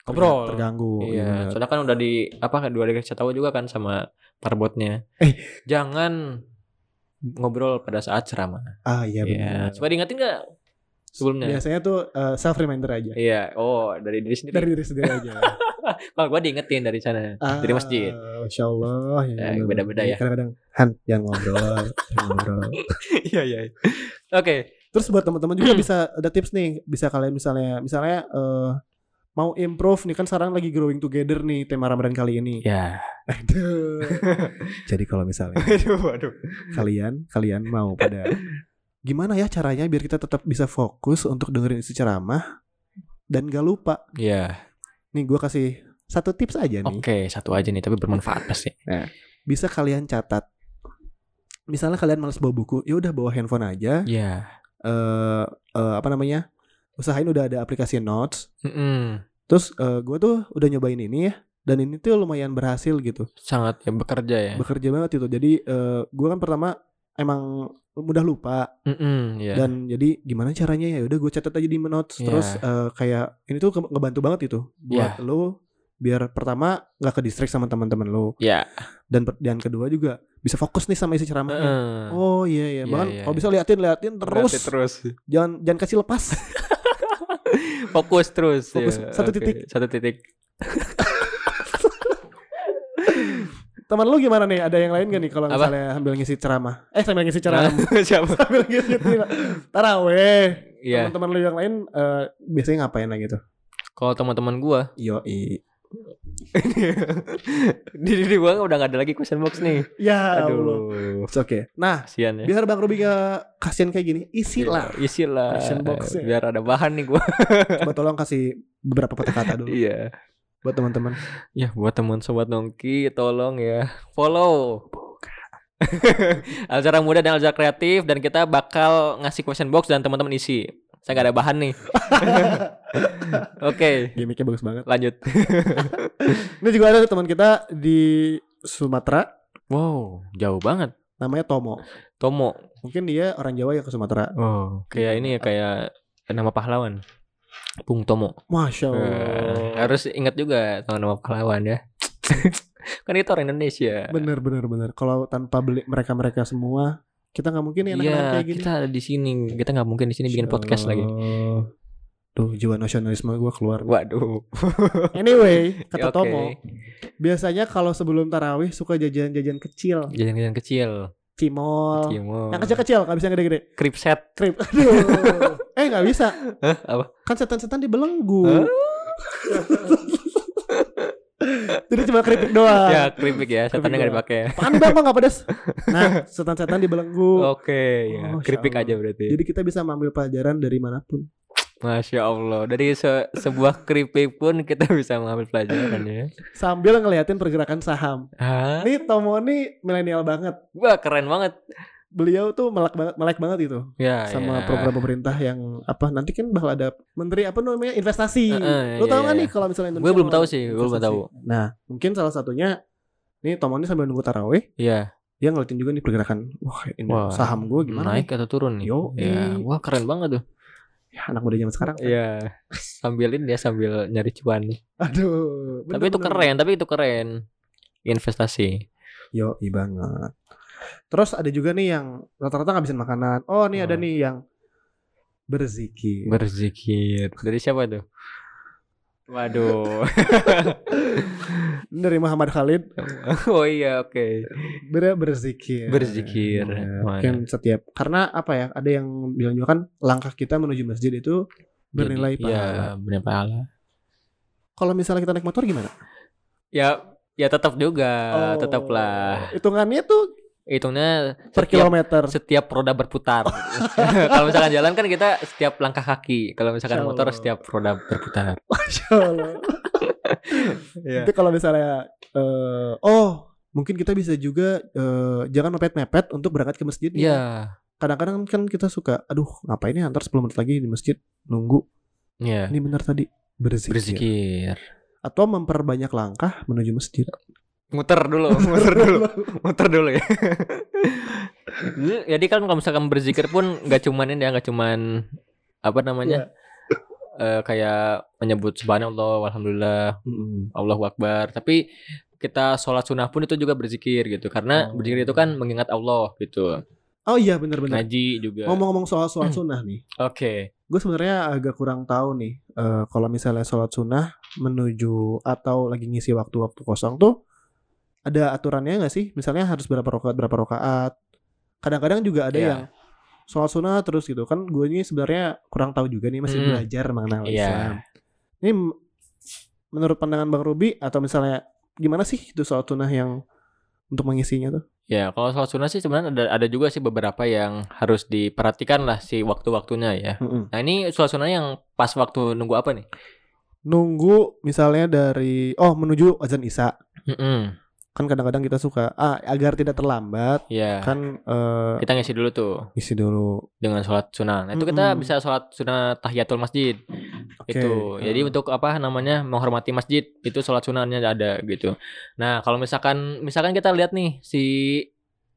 Ngobrol. terganggu. Iya, soalnya kan udah di apa dua dikasih tahu juga kan sama parbotnya. Eh. jangan ngobrol pada saat ceramah. Ah iya Iya, benar. coba diingetin nggak sebelumnya? Biasanya tuh self reminder aja. Iya, oh dari diri sendiri. Dari diri sendiri aja. Kalau gua diingetin dari sana, dari masjid. Ah, Masya Allah. Ya, Ya, benar. beda-beda ya. Kadang-kadang Han jangan ngobrol, jangan ngobrol. Iya iya. Oke. Terus buat teman-teman juga bisa ada tips nih, bisa kalian misalnya misalnya eh, mau improve nih kan sekarang lagi growing together nih tema Ramadan kali ini. Ya. Aduh. Jadi kalau misalnya Aduh, aduh. kalian kalian mau pada gimana ya caranya biar kita tetap bisa fokus untuk dengerin isi ceramah dan gak lupa. Iya. Nih gue kasih satu tips aja nih. Oke, satu aja nih tapi bermanfaat pasti. Bisa kalian catat. Misalnya kalian males bawa buku, ya udah bawa handphone aja. Iya. eh eh, apa namanya? Usahain udah ada aplikasi notes. Mm-mm. Terus eh, gue tuh udah nyobain ini ya. Dan ini tuh lumayan berhasil gitu. Sangat ya bekerja ya. Bekerja banget itu. Jadi eh, gue kan pertama emang mudah lupa Mm-mm, iya. dan jadi gimana caranya ya udah gue catat aja di notes Iya. terus eh, kayak ini tuh ngebantu banget itu buat lo biar pertama nggak ke distract sama teman-teman lo Ya. dan dan kedua juga bisa fokus nih sama isi ceramahnya Heeh. oh iya iya Iya, bahkan iya, kalau iya. bisa liatin liatin terus Berarti terus. jangan jangan kasih lepas Fokus terus. Fokus, ya. satu Oke, titik. Satu titik. teman lu gimana nih ada yang lain gak nih kalau misalnya sambil ngisi ceramah eh sambil ngisi ceramah Siapa? sambil ngisi taraweh Iya. teman-teman lu yang lain eh, biasanya ngapain lagi tuh Kalau teman-teman gua yo i di diri gua udah gak ada lagi question box nih. ya Allah Aduh. It's okay nah Kasian ya. biar bang Robi gak kasihan kayak gini isi lah Iya, Isi lah. Question box ya. Biar ada bahan nih gua. coba tolong kasih beberapa kata-kata dulu Iya. buat teman-teman Ya buat teman sobat nongki tolong ya follow Alzara Muda dan Alzara Kreatif dan kita bakal ngasih question box dan teman-teman isi. Saya gak ada bahan nih. Oke, gimmicknya bagus banget lanjut. ini juga ada teman kita di Sumatera Wow, jauh banget. namanya Tomo Tomo. mungkin dia orang Jawa ya ke Sumatera Oh, kayak ini ya kayak nama pahlawan. Bung Tomo. masya Eh, Allah harus ingat juga sama nama pahlawan ya. kan itu orang Indonesia. bener bener bener kalau tanpa beli mereka mereka semua kita nggak mungkin ya anak-anak Iya, kayak gini kita ada di sini. Kita nggak mungkin di sini bikin Masya podcast lagi. Tuh jiwa nasionalisme gue keluar. Waduh. Anyway, kata Oke. Tomo, biasanya kalau sebelum tarawih suka jajan-jajan kecil. Jajan-jajan kecil. cimol. Cimol. Yang kecil-kecil, nggak bisa gede-gede. Krip set. Krip. Aduh. eh nggak bisa. Hah? Apa? Kan setan-setan dibelenggu. Hah? Jadi cuma keripik doang. Ya, keripik ya. Keripik Setannya nggak doang. dipakai. Bang, bang, nggak pedas? Nah, setan-setan dibelenggu. Oke, ya. Oh, keripik aja berarti. Jadi kita bisa mengambil pelajaran dari mana pun. Masya Allah. Dari se- sebuah keripik pun kita bisa mengambil pelajaran ya. Sambil ngeliatin pergerakan saham. Hah? Nih Tomo nih milenial banget. Wah, keren banget. Beliau tuh melek banget, melek banget itu Ya, sama ya. program pemerintah yang apa nanti kan bakal ada menteri apa namanya investasi. Heeh, Lu iya, tahu nggak iya. nih kalau misalnya Gue Indonesia belum mau tahu sih, gue belum tahu. Nah, mungkin salah satunya nih Tomo ini sambil nunggu taraweh, Iya. dia ngeliatin juga nih pergerakan. Wah, ini Wah, saham gue gimana? Naik nih? atau turun nih? Yo, Ya, wah keren banget tuh. Ya, anak muda zaman sekarang. Iya. Sambilin dia sambil nyari cuan nih. Aduh. Tapi itu bener-bener. keren, tapi itu keren. Investasi. Yo, iya banget. Terus ada juga nih yang rata-rata ngabisin makanan. Oh, nih ada Oh. nih yang berzikir. Berzikir. Dari siapa tuh? Waduh. Dari Muhammad Khalid oh iya, oke. ber berzikir. Berzikir. Ya. Mungkin setiap karena apa ya? Ada yang bilang juga kan langkah kita menuju masjid itu bernilai Jadi, Iya, pahala. bernilai pahala. Kalau misalnya kita naik motor gimana? Ya, ya tetap juga, Oh, tetaplah. Hitungannya tuh Hitungnya per setiap kilometer. setiap roda berputar. Kalau misalkan jalan kan kita setiap langkah kaki. Kalau misalkan Masya motor Allah. setiap roda berputar. Masya Allah. Iya. Itu kalau misalnya eh, oh mungkin kita bisa juga eh, jangan mepet-mepet untuk berangkat ke masjid. Iya. Kadang-kadang kan kita suka, aduh ngapain ya antar 10 menit lagi di masjid nunggu. Iya. Ini benar tadi berzikir. Berzikir. Atau memperbanyak langkah menuju masjid. Muter dulu, muter dulu, muter dulu ya. Jadi kan kalau misalkan berzikir pun nggak cuman ini ya, nggak cuman apa namanya? eh, kayak menyebut subhanallah, alhamdulillah, Mm-mm. Allahu akbar. Tapi kita sholat sunnah pun itu juga berzikir gitu. Karena Oh. berzikir itu kan mengingat Allah gitu. Oh iya benar-benar. Ngaji juga. Ngomong-ngomong soal sholat Hmm. sunnah nih, Oke. gue sebenarnya agak kurang tahu nih eh, kalau misalnya sholat sunnah menuju atau lagi ngisi waktu-waktu kosong tuh ada aturannya nggak sih? Misalnya harus berapa rakaat berapa rakaat? Kadang-kadang juga ada Iya. yang sholat sunnah terus gitu kan. Gue ini sebenarnya kurang tahu juga nih masih Hmm. belajar mengenal Iya. Islam. Ini menurut pandangan Bang Ruby atau misalnya gimana sih itu sholat sunnah yang untuk mengisinya tuh? Ya, kalau sholat sunnah sih sebenarnya ada ada juga sih beberapa yang harus diperhatikan lah si waktu-waktunya ya. Mm-mm. Nah ini sholat sunnah yang pas waktu nunggu apa nih? Nunggu misalnya dari oh menuju azan isya Mm-mm. Kan kadang-kadang kita suka ah agar tidak terlambat Ya, kan eh kita ngisi dulu tuh isi dulu dengan sholat sunnah. Nah itu kita Mm-mm. bisa sholat sunnah tahiyatul masjid. Oke. Itu. Jadi eh, untuk apa namanya menghormati masjid itu sholat sunnahnya ada gitu. Nah kalau misalkan misalkan kita lihat nih si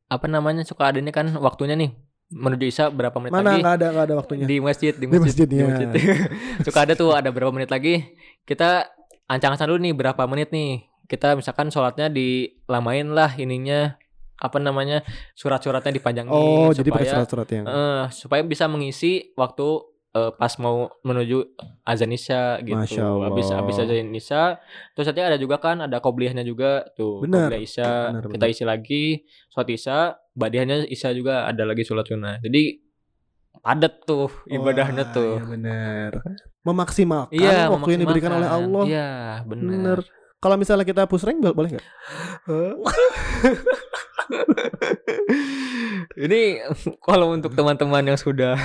apa namanya suka ada ini kan waktunya nih menuju isya berapa menit mana lagi nggak ada nggak ada waktunya di masjid di Di masjid, masjid, ya. suka ada tuh ada berapa menit lagi kita ancang-ancang dulu nih berapa menit nih kita misalkan sholatnya dilamain lah ininya apa namanya surat-suratnya dipanjangin oh jadi pakai supaya surat-surat yang eh, supaya bisa mengisi waktu eh, pas mau menuju azan isya gitu Masya Allah. habis habis azan isya terus nanti ada juga kan ada qobliyahnya juga tuh Benar. qobliyah isya Benar, kita benar. isi lagi sholat isya badiahnya isya juga ada lagi sholat sunnah jadi padat tuh ibadahnya Wah, tuh iya benar memaksimalkan Iya, waktu yang diberikan oleh memaksimalkan. Allah Iya, benar. bener kalau misalnya kita push rank bo- boleh nggak Ini kalau untuk teman-teman yang sudah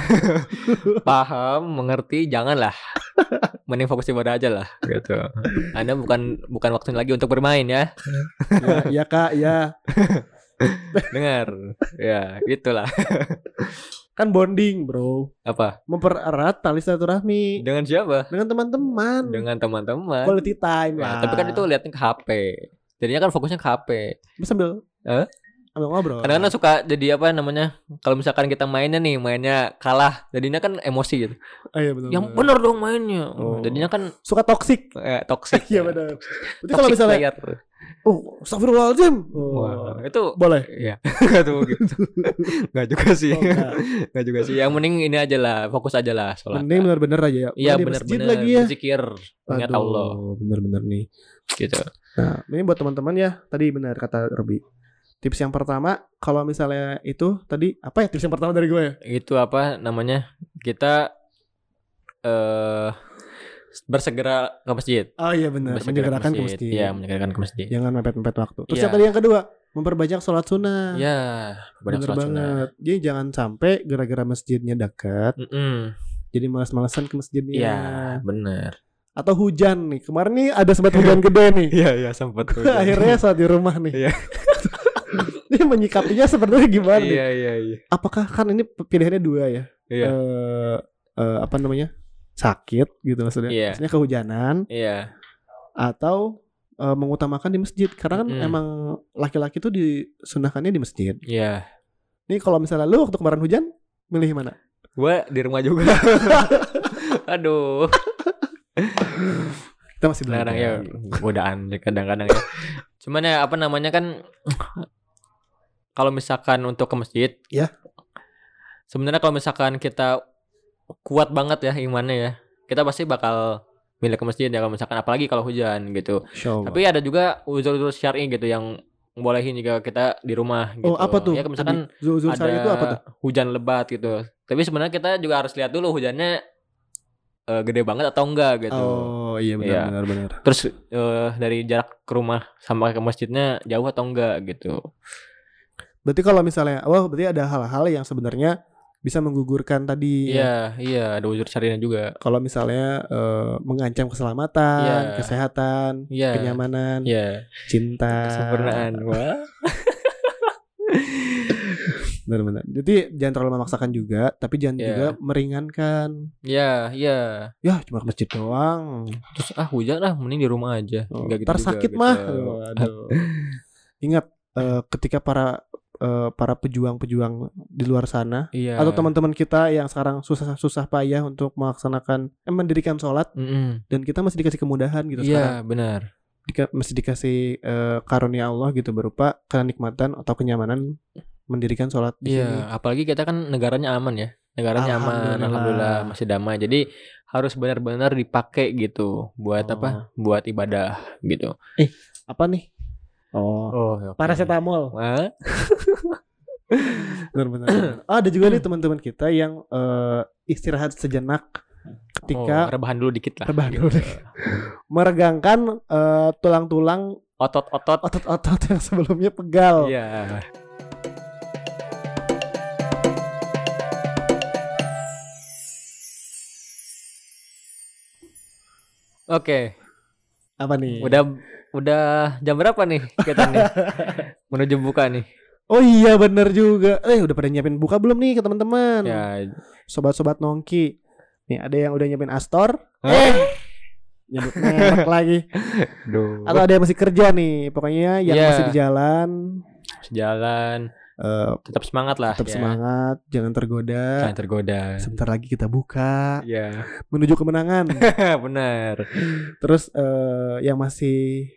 paham, mengerti, janganlah. Mending fokus ibadah aja lah, gitu. Anda bukan bukan waktunya lagi untuk bermain ya. ya, ya kak ya Dengar. Ya, gitulah. Kan bonding bro Apa? mempererat tali silaturahmi Dengan siapa? dengan teman-teman Dengan teman-teman. quality time Ya, lah tapi kan itu liatnya ke HP. Jadinya kan fokusnya ke HP. Sambil Eh? Sambil ngobrol Kadang-kadang suka jadi apa namanya? Kalau misalkan kita mainnya nih, mainnya kalah, jadinya kan emosi gitu. Ah, iya, betul, Yang bener dong mainnya. Oh. Jadinya kan suka toxic eh, toxic. iya ya. benar Berarti kalau misalnya player. oh astagfirullahaladzim oh, Wah, itu boleh Iya, tuh gitu. Nggak juga sih, Oh, enggak. nggak juga sih. Yang mending ini aja lah, fokus aja lah sholat. mending bener-bener aja ya Iya benar-benar lagi ya berzikir, ingat Allah, bener-bener nih gitu. nah ini buat teman-teman ya tadi benar kata Robi tips yang pertama kalau misalnya itu tadi apa ya tips yang pertama dari gue ya? Itu apa namanya? Kita eh bersegera ke masjid. Oh iya benar, menyegerakan ke masjid. Iya, menyegerakan ke masjid. Jangan mepet-mepet waktu. Terus Iya. yang tadi yang kedua, memperbanyak sholat sunnah. Ya, banyak sholat sunnah. banget. Jadi jangan sampai gara-gara masjidnya dekat, Mm-mm. jadi malas-malasan ke masjidnya. Iya, bener. Atau hujan nih. Kemarin nih ada sempat hujan gede nih. Iya, iya sempat. Akhirnya saat di rumah nih. Iya. Dia menyikapinya sebenarnya gimana nih? Iya, iya, iya. Apakah kan ini pilihannya dua ya? Iya. Eh, eh, apa namanya? Sakit gitu maksudnya. Iya. Maksudnya kehujanan Iya. atau eh, mengutamakan di masjid karena kan Mm-mm. emang laki-laki tuh disunahkannya di masjid. Iya. Nih kalau misalnya lu waktu kemarin hujan milih mana? Gua di rumah juga. Aduh. Kita masih belajar. Kadang ya godaan kadang-kadang ya. Cuman ya apa namanya kan kalau misalkan untuk ke masjid, Ya. Sebenarnya kalau misalkan kita kuat banget ya imannya ya, kita pasti bakal milih ke masjid ya kalau misalkan apalagi kalau hujan gitu. Allah. Tapi ada juga uzur-uzur syar'i gitu yang bolehin juga kita di rumah gitu. oh apa tuh? Ya misalkan Zul-zul ada itu apa tuh? hujan lebat gitu. Tapi sebenarnya kita juga harus lihat dulu hujannya eh, gede banget atau enggak gitu. Oh iya benar Iya. benar benar. Terus eh, dari jarak ke rumah sama ke masjidnya jauh atau enggak gitu. Berarti kalau misalnya, wah berarti ada hal-hal yang sebenarnya bisa menggugurkan tadi. ya. Iya, iya ada uzur syari'nya juga. Kalau misalnya eh, mengancam keselamatan, Iya. kesehatan, Iya. kenyamanan, Iya, cinta, kesempurnaan. Wah. Benar-benar. Jadi jangan terlalu memaksakan juga, tapi jangan Iya. juga meringankan. Iya, iya. Ya cuma ke masjid doang. Terus ah hujan lah mending di rumah aja. Oh, Enggak gitu sakit gitu. mah. Waduh. Ingat eh, ketika para eh, para pejuang-pejuang di luar sana Iya. atau teman-teman kita yang sekarang susah-susah payah untuk melaksanakan eh, mendirikan sholat Mm-mm. dan kita masih dikasih kemudahan gitu sekarang Iya, benar. Dika- masih dikasih eh, karunia Allah gitu berupa kenikmatan atau kenyamanan mendirikan sholat di sini. Iya, apalagi kita kan negaranya aman ya. Negaranya aman, Alhamdulillah. alhamdulillah masih damai. Jadi harus benar-benar dipakai gitu buat Oh. apa? Buat ibadah gitu. Apa nih? Oh, Oh, oke. paracetamol. Wah, Benar-benar. Oh, ada juga nih teman-teman kita yang eh, istirahat sejenak oh, ketika rebahan dulu dikit lah. Rebahan gitu. dulu meregangkan eh, tulang-tulang Otot-otot. otot-otot yang sebelumnya pegal. Iya. Oke, Apa nih? udah udah jam berapa nih kita nih? Menuju buka nih. Oh iya bener juga. Eh udah pada nyiapin buka belum nih ke teman-teman? Ya, Sobat-sobat nongki. Nih ada yang udah nyiapin Astor. Hah? Eh nyebut merek lagi. Duh. Atau ada yang masih kerja nih. Pokoknya yang Iya. masih di jalan Sejalan, eh, tetap semangat lah. tetap ya. semangat, jangan tergoda. Jangan tergoda. Sebentar lagi kita buka Ya, menuju kemenangan. benar. Terus eh, yang masih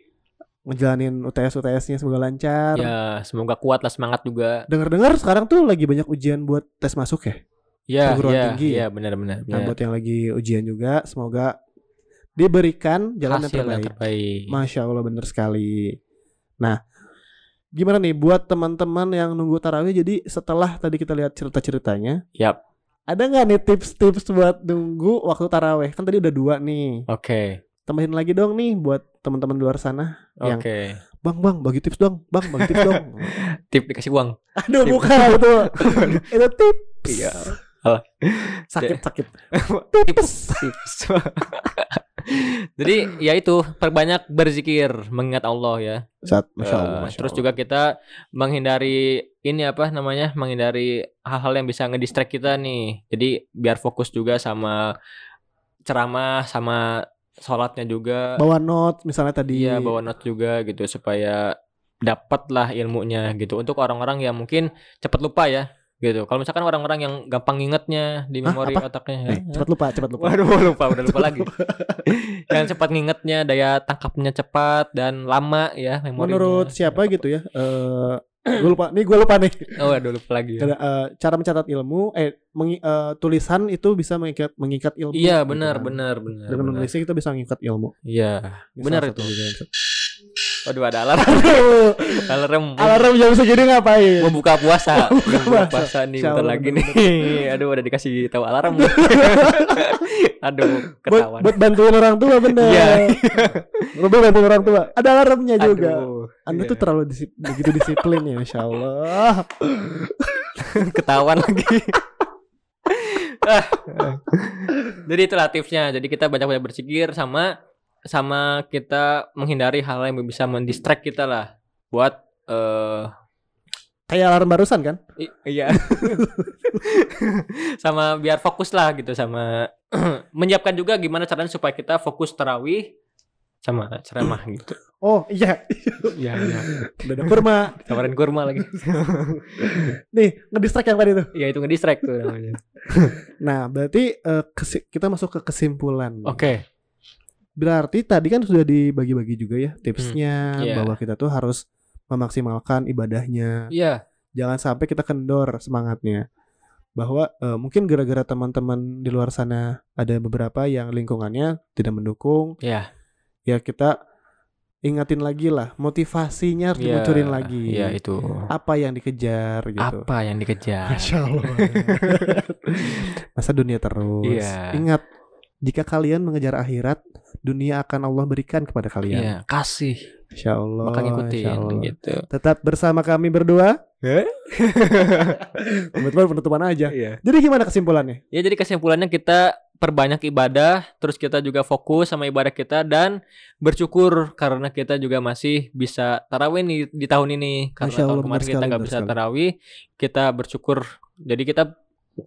ngejalanin UTS UTS-nya semoga lancar. Ya, semoga kuat lah semangat juga. Dengar-dengar sekarang tuh lagi banyak ujian buat tes masuk ya. Ya, Perguruan ya, tinggi ya, benar-benar. Nah, buat yang lagi ujian juga semoga diberikan jalan yang Hasil yang terbaik. terbaik. Masya Allah bener sekali. Nah, gimana nih buat teman-teman yang nunggu tarawih? Jadi setelah tadi kita lihat cerita-ceritanya, Yap. ada nggak nih tips-tips buat nunggu waktu tarawih? Kan tadi udah dua nih. Oke. Tambahin lagi dong nih buat teman-teman luar sana. Yang Oke. bang bang bagi tips dong, bang bagi tips dong. Tip dikasih uang. Aduh Tip. bukan itu, itu tips. Iya. Sakit sakit. tips tips jadi ya itu perbanyak berzikir mengingat Allah ya Saat, masya Eh, Allah. masya terus Allah. juga kita menghindari ini apa namanya menghindari hal-hal yang bisa ngedistract kita nih jadi biar fokus juga sama ceramah sama sholatnya juga bawa note misalnya tadi. iya bawa note juga gitu supaya dapatlah ilmunya gitu untuk orang-orang yang mungkin cepat lupa ya gitu kalau misalkan orang-orang yang gampang ingetnya di Hah, memori apa? otaknya Eh, cepat lupa, cepat lupa. Waduh lupa udah lupa lagi. Yang cepat ngingetnya, daya tangkapnya cepat dan lama ya memorinya. Menurut siapa gitu ya? Eh, gue lupa. Nih gue lupa nih. Oh, aduh lupa lagi. Ada, eh, cara mencatat ilmu, eh mengi- eh, tulisan itu bisa mengikat mengikat ilmu. Iya, gitu benar, kan. benar, benar. Dengan benar. menulisnya kita bisa mengikat ilmu. Iya, benar itu. juga Waduh ada alarm. Alarm. alarm jam segini ngapain? Mau buka puasa. Mau buka puasa. puasa nih Insya bentar lagi nih. Aduh udah dikasih tahu alarm. Aduh buat, ketahuan. buat bantuin orang tua bener. Iya. Lebih bantuin orang tua. Ada alarmnya juga. Aduh, Anda iya. tuh terlalu disip, begitu disiplin ya, Masya Allah. ketahuan lagi. Ah. Jadi itulah tipsnya. Jadi kita banyak-banyak berpikir sama sama kita menghindari hal yang bisa mendistract kita lah buat eh Kayak alarm barusan kan? i- iya. sama biar fokus lah gitu sama menyiapkan juga gimana caranya supaya kita fokus tarawih sama ceramah gitu. Oh iya, Iya, iya. udah ada kurma. Tawarin kurma lagi. Nih, ngedistract yang tadi tuh. Iya itu ngedistract tuh namanya. Nah, berarti kesi- kita masuk ke kesimpulan. Oke. Berarti tadi kan sudah dibagi-bagi juga ya tipsnya iya. bahwa kita tuh harus memaksimalkan ibadahnya. Iya. Jangan sampai kita kendor semangatnya. Bahwa eh, mungkin gara-gara teman-teman di luar sana ada beberapa yang lingkungannya tidak mendukung, Iya. ya kita ingatin lagi lah motivasinya harus Iya. dimunculin lagi. Iya itu. Apa yang dikejar gitu. Apa yang dikejar? Masya Allah. Masa dunia terus. Iya. Ingat, jika kalian mengejar akhirat, dunia akan Allah berikan kepada kalian. Iya, kasih. Insya Allah. Maka ngikutin insya Allah. gitu. Tetap bersama kami berdua. Kebetulan penutupan aja. Iya. Jadi gimana kesimpulannya? Ya jadi kesimpulannya kita perbanyak ibadah, terus kita juga fokus sama ibadah kita dan bersyukur karena kita juga masih bisa tarawih nih di tahun ini. Karena Allah, tahun kemarin kita nggak bisa sekali. tarawih, kita bersyukur. Jadi kita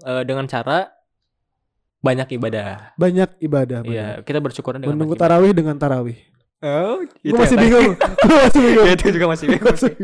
eh, dengan cara banyak ibadah. Banyak ibadah. Iya, kita bersyukur dengan Menunggu tarawih dengan tarawih. Oh, Gue masih bingung. Gue masih bingung. ya, itu juga masih bingung. sih.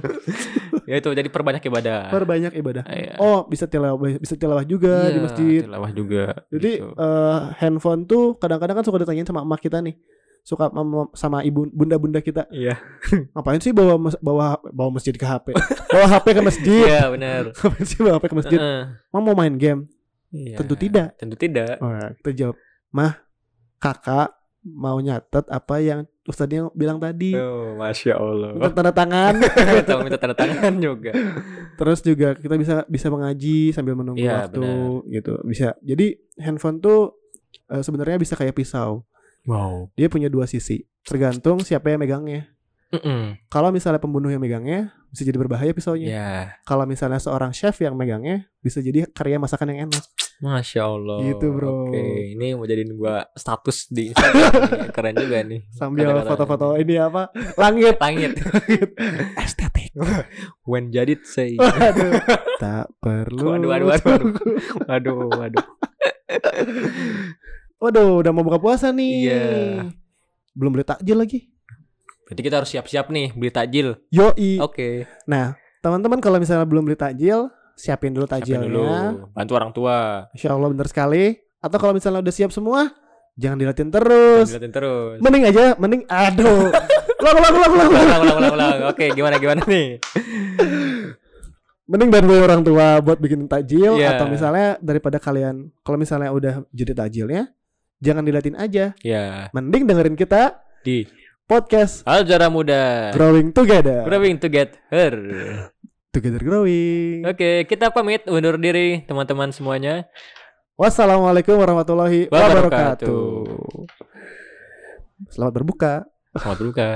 ya itu jadi perbanyak ibadah. Perbanyak ibadah. Iya. Oh, bisa tilawah, bisa tilawah juga di Iya, masjid. tilawah juga. Jadi gitu. eh, handphone tuh kadang-kadang kan suka ditanyain sama emak kita nih. Suka sama, sama ibu bunda-bunda kita. Iya. Ngapain sih bawa bawa bawa masjid ke HP? bawa HP ke masjid. Iya, benar. Ngapain sih bawa HP ke masjid? Heeh. Emang mau main game? Iya. Tentu tidak. Tentu tidak. Oh, kita jawab, "Mah, Kakak mau nyatet apa yang Ustadznya bilang tadi." Oh, masya Allah. Minta tanda tangan. Tahu minta tanda tangan juga. Terus juga kita bisa bisa mengaji sambil menunggu Iya, waktu gitu. Bisa. Jadi handphone tuh eh, sebenarnya bisa kayak pisau. Wow. Dia punya dua sisi. Tergantung siapa yang megangnya. Kalau misalnya pembunuh yang megangnya, bisa jadi berbahaya pisaunya. Ya, Kalau misalnya seorang chef yang megangnya, bisa jadi karya masakan yang enak. masya Allah. Gitu, bro. Oke, ini mau jadiin gua status di Instagram. Keren juga nih. Sambil foto-foto ini apa? Langit. Langit. Estetik. When Jadid say. Waduh. tak perlu. Waduh, waduh, waduh, waduh. Waduh, waduh. Waduh, udah mau buka puasa nih. Iya. Belum beli takjil lagi. Berarti kita harus siap-siap nih beli takjil. Yoi. Oke. Nah, teman-teman kalau misalnya belum beli takjil, siapin dulu Siapin takjilnya. dulu. Bantu orang tua. Insya Allah bener sekali. Atau kalau misalnya udah siap semua, jangan dilatin terus. Dilihatin terus. Mending aja, mending aduh. Ulang, ulang, ulang, ulang, ulang. ulang, ulang, ulang. Oke, gimana gimana nih? Mending bantuin orang tua buat bikin takjil Iya. atau misalnya daripada kalian kalau misalnya udah jadi takjilnya, jangan dilatin aja. Ya, Mending dengerin kita di podcast Aljara Muda. Growing Together. Growing to get her. Together Growing. Oke, kita pamit undur diri teman-teman semuanya. Wassalamualaikum warahmatullahi Wabarakatuh. wabarakatuh. Selamat berbuka. Selamat berbuka.